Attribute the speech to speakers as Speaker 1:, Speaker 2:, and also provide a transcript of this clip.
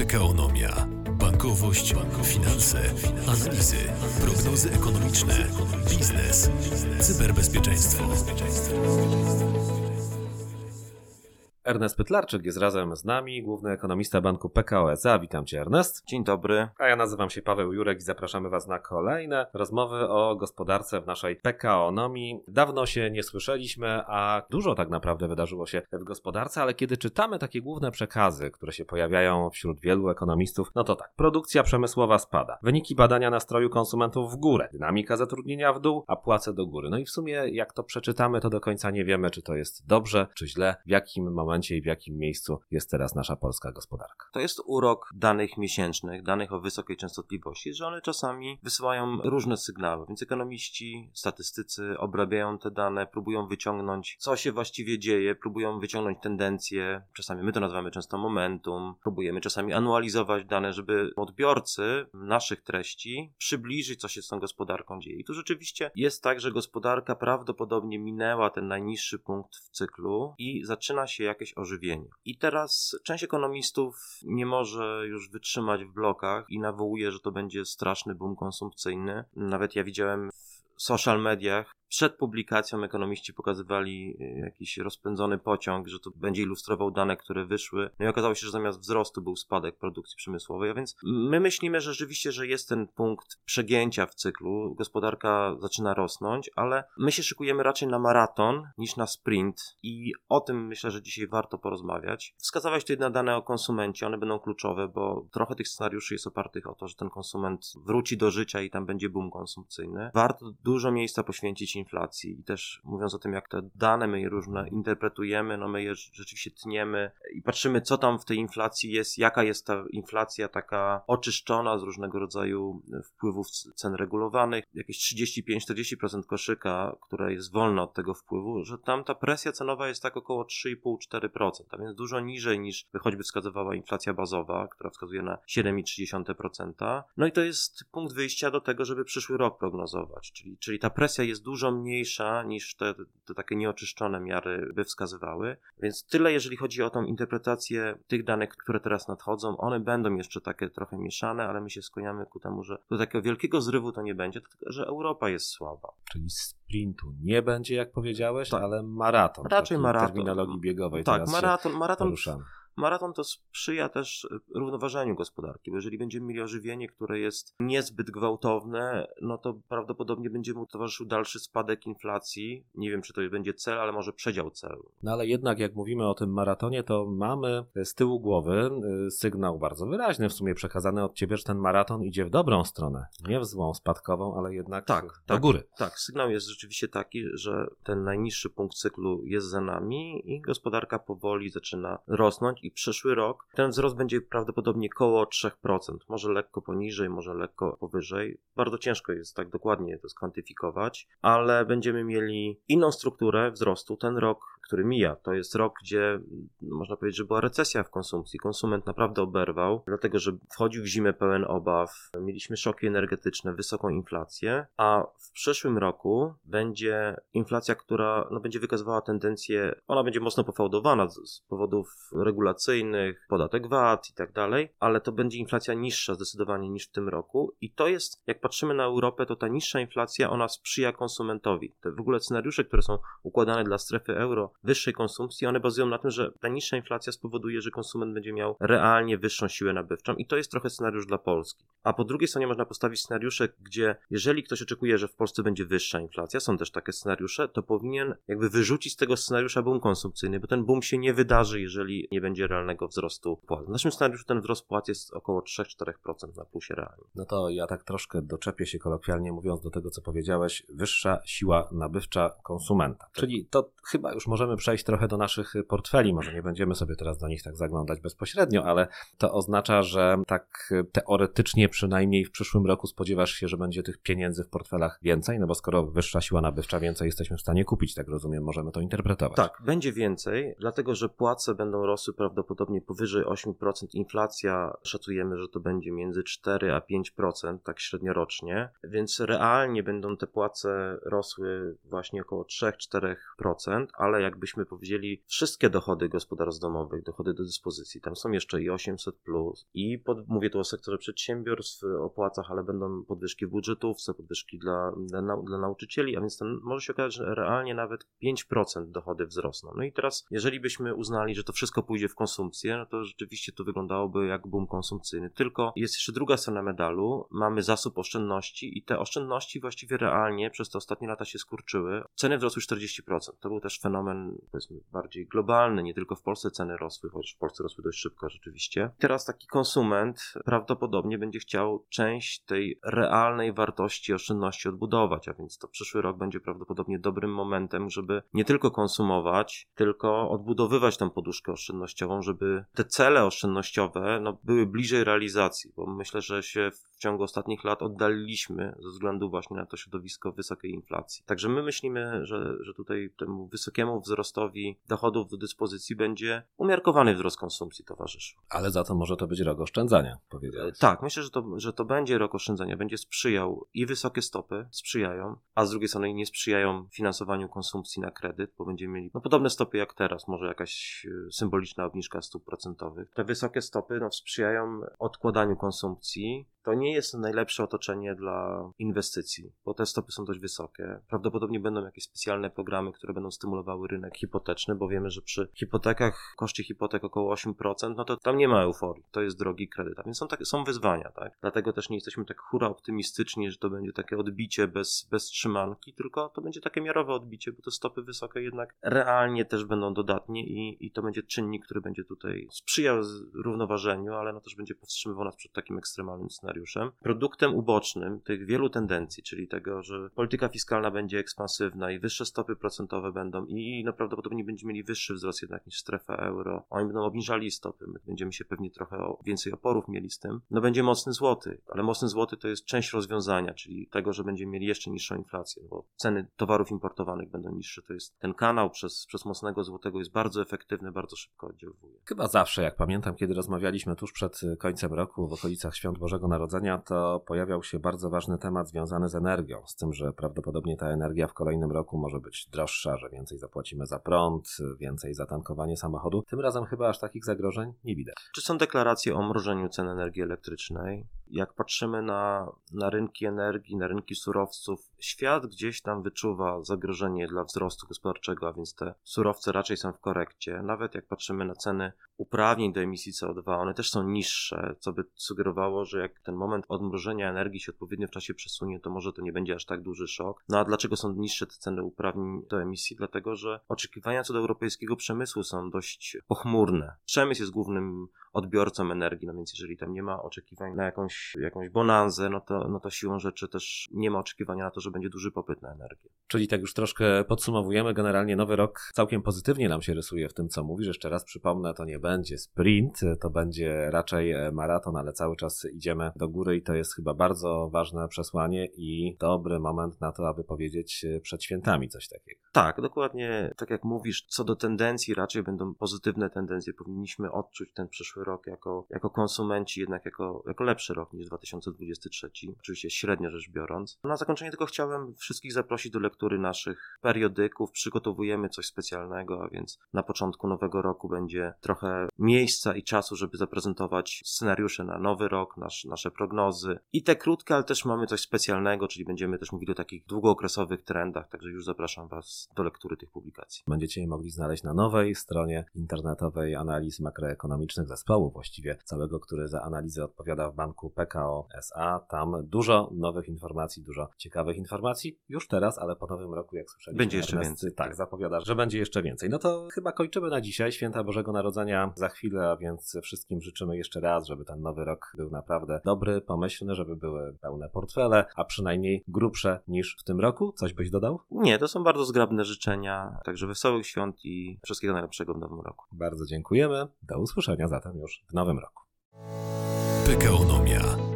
Speaker 1: Pekaonomia. Bankowość, finanse, analizy, prognozy ekonomiczne, biznes, cyberbezpieczeństwo.
Speaker 2: Ernest Pytlarczyk jest razem z nami, główny ekonomista banku PKO SA. Witam Cię, Ernest.
Speaker 3: Dzień dobry.
Speaker 2: A ja nazywam się Paweł Jurek i zapraszamy Was na kolejne rozmowy o gospodarce w naszej PKOnomii. Dawno się nie słyszeliśmy, a dużo tak naprawdę wydarzyło się w gospodarce, ale kiedy czytamy takie główne przekazy, które się pojawiają wśród wielu ekonomistów, no to tak, produkcja przemysłowa spada, wyniki badania nastroju konsumentów w górę, dynamika zatrudnienia w dół, a płace do góry. No i w sumie jak to przeczytamy, to do końca nie wiemy, czy to jest dobrze, czy źle, w jakim momencie momencie i w jakim miejscu jest teraz nasza polska gospodarka.
Speaker 3: To jest urok danych miesięcznych, danych o wysokiej częstotliwości, że one czasami wysyłają różne sygnały, więc ekonomiści, statystycy obrabiają te dane, próbują wyciągnąć, co się właściwie dzieje, próbują wyciągnąć tendencje, czasami my to nazywamy często momentum, próbujemy czasami anualizować dane, żeby odbiorcy naszych treści przybliżyć, co się z tą gospodarką dzieje. I tu rzeczywiście jest tak, że gospodarka prawdopodobnie minęła ten najniższy punkt w cyklu i zaczyna się jak jakieś ożywienie. I teraz część ekonomistów nie może już wytrzymać w blokach i nawołuje, że to będzie straszny boom konsumpcyjny. Nawet ja widziałem w social mediach przed publikacją ekonomiści pokazywali y, jakiś rozpędzony pociąg, że to będzie ilustrował dane, które wyszły. No i okazało się, że zamiast wzrostu był spadek produkcji przemysłowej, a więc my myślimy że rzeczywiście, że jest ten punkt przegięcia w cyklu. Gospodarka zaczyna rosnąć, ale my się szykujemy raczej na maraton niż na sprint i o tym myślę, że dzisiaj warto porozmawiać. Wskazałeś tutaj na dane o konsumencie, one będą kluczowe, bo trochę tych scenariuszy jest opartych o to, że ten konsument wróci do życia i tam będzie boom konsumpcyjny. Warto dużo miejsca poświęcić inflacji i też mówiąc o tym, jak te dane my różne interpretujemy, no my je rzeczywiście tniemy i patrzymy, co tam w tej inflacji jest, jaka jest ta inflacja taka oczyszczona z różnego rodzaju wpływów cen regulowanych, jakieś 35-40% koszyka, które jest wolne od tego wpływu, że tam ta presja cenowa jest tak około 3,5-4%, a więc dużo niżej niż choćby wskazywała inflacja bazowa, która wskazuje na 7,3%. No i to jest punkt wyjścia do tego, żeby przyszły rok prognozować, czyli, czyli ta presja jest dużo mniejsza niż te, te takie nieoczyszczone miary by wskazywały. Więc tyle, jeżeli chodzi o tą interpretację tych danych, które teraz nadchodzą. One będą jeszcze takie trochę mieszane, ale my się skłaniamy ku temu, że do takiego wielkiego zrywu to nie będzie, tylko że Europa jest słaba.
Speaker 2: Czyli sprintu nie będzie, jak powiedziałeś, tak. ale maraton.
Speaker 3: Raczej maraton.
Speaker 2: terminologii biegowej.
Speaker 3: Tak, maraton, maraton. Poruszamy. Maraton to sprzyja też równoważeniu gospodarki, bo jeżeli będziemy mieli ożywienie, które jest niezbyt gwałtowne, no to prawdopodobnie będzie mu towarzyszył dalszy spadek inflacji. Nie wiem, czy to będzie cel, ale może przedział celu.
Speaker 2: No ale jednak, jak mówimy o tym maratonie, to mamy z tyłu głowy y, sygnał bardzo wyraźny, w sumie przekazany od ciebie, że ten maraton idzie w dobrą stronę. Nie w złą, spadkową, ale jednak tak, do
Speaker 3: tak,
Speaker 2: góry.
Speaker 3: Tak, sygnał jest rzeczywiście taki, że ten najniższy punkt cyklu jest za nami i gospodarka powoli zaczyna rosnąć i przyszły rok ten wzrost będzie prawdopodobnie koło 3%, może lekko poniżej, może lekko powyżej. Bardzo ciężko jest tak dokładnie to skwantyfikować, ale będziemy mieli inną strukturę wzrostu. Ten rok który mija. To jest rok, gdzie no, można powiedzieć, że była recesja w konsumpcji. Konsument naprawdę oberwał, dlatego że wchodził w zimę pełen obaw, mieliśmy szoki energetyczne, wysoką inflację, a w przyszłym roku będzie inflacja, która no, będzie wykazywała tendencję, ona będzie mocno pofałdowana z, z powodów podatek VAT i tak dalej, ale to będzie inflacja niższa zdecydowanie niż w tym roku i to jest, jak patrzymy na Europę, to ta niższa inflacja, ona sprzyja konsumentowi. Te w ogóle scenariusze, które są układane dla strefy euro, wyższej konsumpcji, one bazują na tym, że ta niższa inflacja spowoduje, że konsument będzie miał realnie wyższą siłę nabywczą i to jest trochę scenariusz dla Polski. A po drugiej stronie można postawić scenariusze, gdzie jeżeli ktoś oczekuje, że w Polsce będzie wyższa inflacja, są też takie scenariusze, to powinien jakby wyrzucić z tego scenariusza boom konsumpcyjny, bo ten boom się nie wydarzy, jeżeli nie będzie realnego wzrostu płac. W naszym scenariuszu ten wzrost płac jest około 3-4% na plusie realnie.
Speaker 2: No to ja tak troszkę doczepię się kolokwialnie mówiąc do tego, co powiedziałeś, wyższa siła nabywcza konsumenta. Tak. Czyli to chyba już możemy możemy przejść trochę do naszych portfeli. Może nie będziemy sobie teraz do nich tak zaglądać bezpośrednio, ale to oznacza, że tak teoretycznie przynajmniej w przyszłym roku spodziewasz się, że będzie tych pieniędzy w portfelach więcej, no bo skoro wyższa siła nabywcza, więcej jesteśmy w stanie kupić, tak rozumiem, możemy to interpretować.
Speaker 3: Tak, będzie więcej, dlatego że płace będą rosły prawdopodobnie powyżej 8% inflacja. Szacujemy, że to będzie między 4 a 5%, tak średniorocznie, więc realnie będą te płace rosły właśnie około 3-4%, ale jakbyśmy powiedzieli wszystkie dochody gospodarstw domowych, dochody do dyspozycji, tam są jeszcze i 800, plus, i pod, mówię tu o sektorze przedsiębiorstw, o płacach, ale będą podwyżki w budżetówce, podwyżki dla, dla, dla nauczycieli, a więc ten, może się okazać, że realnie nawet 5% dochody wzrosną. No i teraz, jeżeli byśmy uznali, że to wszystko pójdzie w konsumpcję, no to rzeczywiście to wyglądałoby jak boom konsumpcyjny. Tylko jest jeszcze druga strona medalu, mamy zasób oszczędności i te oszczędności właściwie realnie przez te ostatnie lata się skurczyły. Ceny wzrosły 40%. To był też fenomen, powiedzmy, bardziej globalny, nie tylko w Polsce ceny rosły, chociaż w Polsce rosły dość szybko rzeczywiście. Teraz taki konsument prawdopodobnie będzie chciał część tej realnej wartości oszczędności odbudować, a więc to przyszły rok będzie prawdopodobnie dobrym momentem, żeby nie tylko konsumować, tylko odbudowywać tą poduszkę oszczędnościową, żeby te cele oszczędnościowe no, były bliżej realizacji, bo myślę, że się w ciągu ostatnich lat oddaliliśmy ze względu właśnie na to środowisko wysokiej inflacji. Także my myślimy, że, że tutaj temu wysokiemu wzrostowi dochodów do dyspozycji będzie umiarkowany wzrost konsumpcji towarzyszył.
Speaker 2: Ale za to może to być rok oszczędzania, powiedziałeś.
Speaker 3: Tak, myślę, że to, że to będzie rok oszczędzania, będzie sprzyjał i wysokie stopy sprzyjają, a z drugiej strony nie sprzyjają finansowaniu konsumpcji na kredyt, bo będziemy mieli no, podobne stopy jak teraz, może jakaś e, symboliczna obniżka stóp procentowych. Te wysokie stopy no, sprzyjają odkładaniu konsumpcji, to nie jest najlepsze otoczenie dla inwestycji, bo te stopy są dość wysokie. Prawdopodobnie będą jakieś specjalne programy, które będą stymulowały rynek hipoteczny, bo wiemy, że przy hipotekach, koszcie hipotek około 8%, no to tam nie ma euforii. To jest drogi kredyt, a więc są, takie, są wyzwania, tak? Dlatego też nie jesteśmy tak hura optymistyczni, że to będzie takie odbicie bez, bez trzymanki, tylko to będzie takie miarowe odbicie, bo te stopy wysokie jednak realnie też będą dodatnie i, i to będzie czynnik, który będzie tutaj sprzyjał równoważeniu, ale no też będzie powstrzymywał nas przed takim ekstremalnym scenariuszem scenariuszem. Produktem ubocznym tych wielu tendencji, czyli tego, że polityka fiskalna będzie ekspansywna i wyższe stopy procentowe będą i no prawdopodobnie będziemy mieli wyższy wzrost jednak niż strefa euro. Oni będą obniżali stopy, my będziemy się pewnie trochę więcej oporów mieli z tym. No będzie mocny złoty, ale mocny złoty to jest część rozwiązania, czyli tego, że będziemy mieli jeszcze niższą inflację, bo ceny towarów importowanych będą niższe. To jest ten kanał przez, przez mocnego złotego jest bardzo efektywny, bardzo szybko oddziałuje.
Speaker 2: Chyba zawsze, jak pamiętam, kiedy rozmawialiśmy tuż przed końcem roku w okolicach Świąt Bożego Narodzenia, Narodzenia, to pojawiał się bardzo ważny temat związany z energią, z tym, że prawdopodobnie ta energia w kolejnym roku może być droższa, że więcej zapłacimy za prąd, więcej za tankowanie samochodu. Tym razem chyba aż takich zagrożeń nie widać.
Speaker 3: Czy są deklaracje o mrożeniu cen energii elektrycznej? Jak patrzymy na, na rynki energii, na rynki surowców, świat gdzieś tam wyczuwa zagrożenie dla wzrostu gospodarczego, a więc te surowce raczej są w korekcie. Nawet jak patrzymy na ceny uprawnień do emisji CO2, one też są niższe, co by sugerowało, że jak ten moment odmrożenia energii się odpowiednio w czasie przesunie, to może to nie będzie aż tak duży szok. No a dlaczego są niższe te ceny uprawnień do emisji? Dlatego, że oczekiwania co do europejskiego przemysłu są dość pochmurne. Przemysł jest głównym odbiorcą energii, no więc jeżeli tam nie ma oczekiwań na jakąś, jakąś bonanzę, no to, no to siłą rzeczy też nie ma oczekiwania na to, że będzie duży popyt na energię.
Speaker 2: Czyli tak już troszkę podsumowujemy, generalnie nowy rok całkiem pozytywnie nam się rysuje w tym, co mówisz. Jeszcze raz przypomnę, to nie będzie sprint, to będzie raczej maraton, ale cały czas idziemy do góry i to jest chyba bardzo ważne przesłanie i dobry moment na to, aby powiedzieć przed świętami coś takiego.
Speaker 3: Tak, dokładnie tak jak mówisz, co do tendencji raczej będą pozytywne tendencje. Powinniśmy odczuć ten przyszły rok jako, jako konsumenci jednak jako, jako lepszy rok niż 2023, oczywiście średnio rzecz biorąc. Na zakończenie tylko chciałem wszystkich zaprosić do lektury naszych periodyków. Przygotowujemy coś specjalnego, a więc na początku nowego roku będzie trochę miejsca i czasu, żeby zaprezentować scenariusze na nowy rok, nasz, nasze prognozy. I te krótkie, ale też mamy coś specjalnego, czyli będziemy też mówili o takich długookresowych trendach, także już zapraszam Was do lektury tych publikacji.
Speaker 2: Będziecie je mogli znaleźć na nowej stronie internetowej analiz makroekonomicznych zespołu, właściwie całego, który za analizę odpowiada w banku PKO SA. Tam dużo nowych informacji, dużo ciekawych informacji już teraz, ale po nowym roku, jak słyszeliśmy,
Speaker 3: będzie jeszcze więcej.
Speaker 2: Tak, zapowiada, że będzie jeszcze więcej. No to chyba kończymy na dzisiaj. Święta Bożego Narodzenia za chwilę, a więc wszystkim życzymy jeszcze raz, żeby ten nowy rok był naprawdę dobry, pomyślny, żeby były pełne portfele, a przynajmniej grubsze niż w tym roku. Coś byś dodał?
Speaker 3: Nie, to są bardzo zgrabne życzenia, także wesołych świąt i wszystkiego najlepszego w nowym roku.
Speaker 2: Bardzo dziękujemy. Do usłyszenia zatem już w nowym roku.
Speaker 1: Pekaonomia.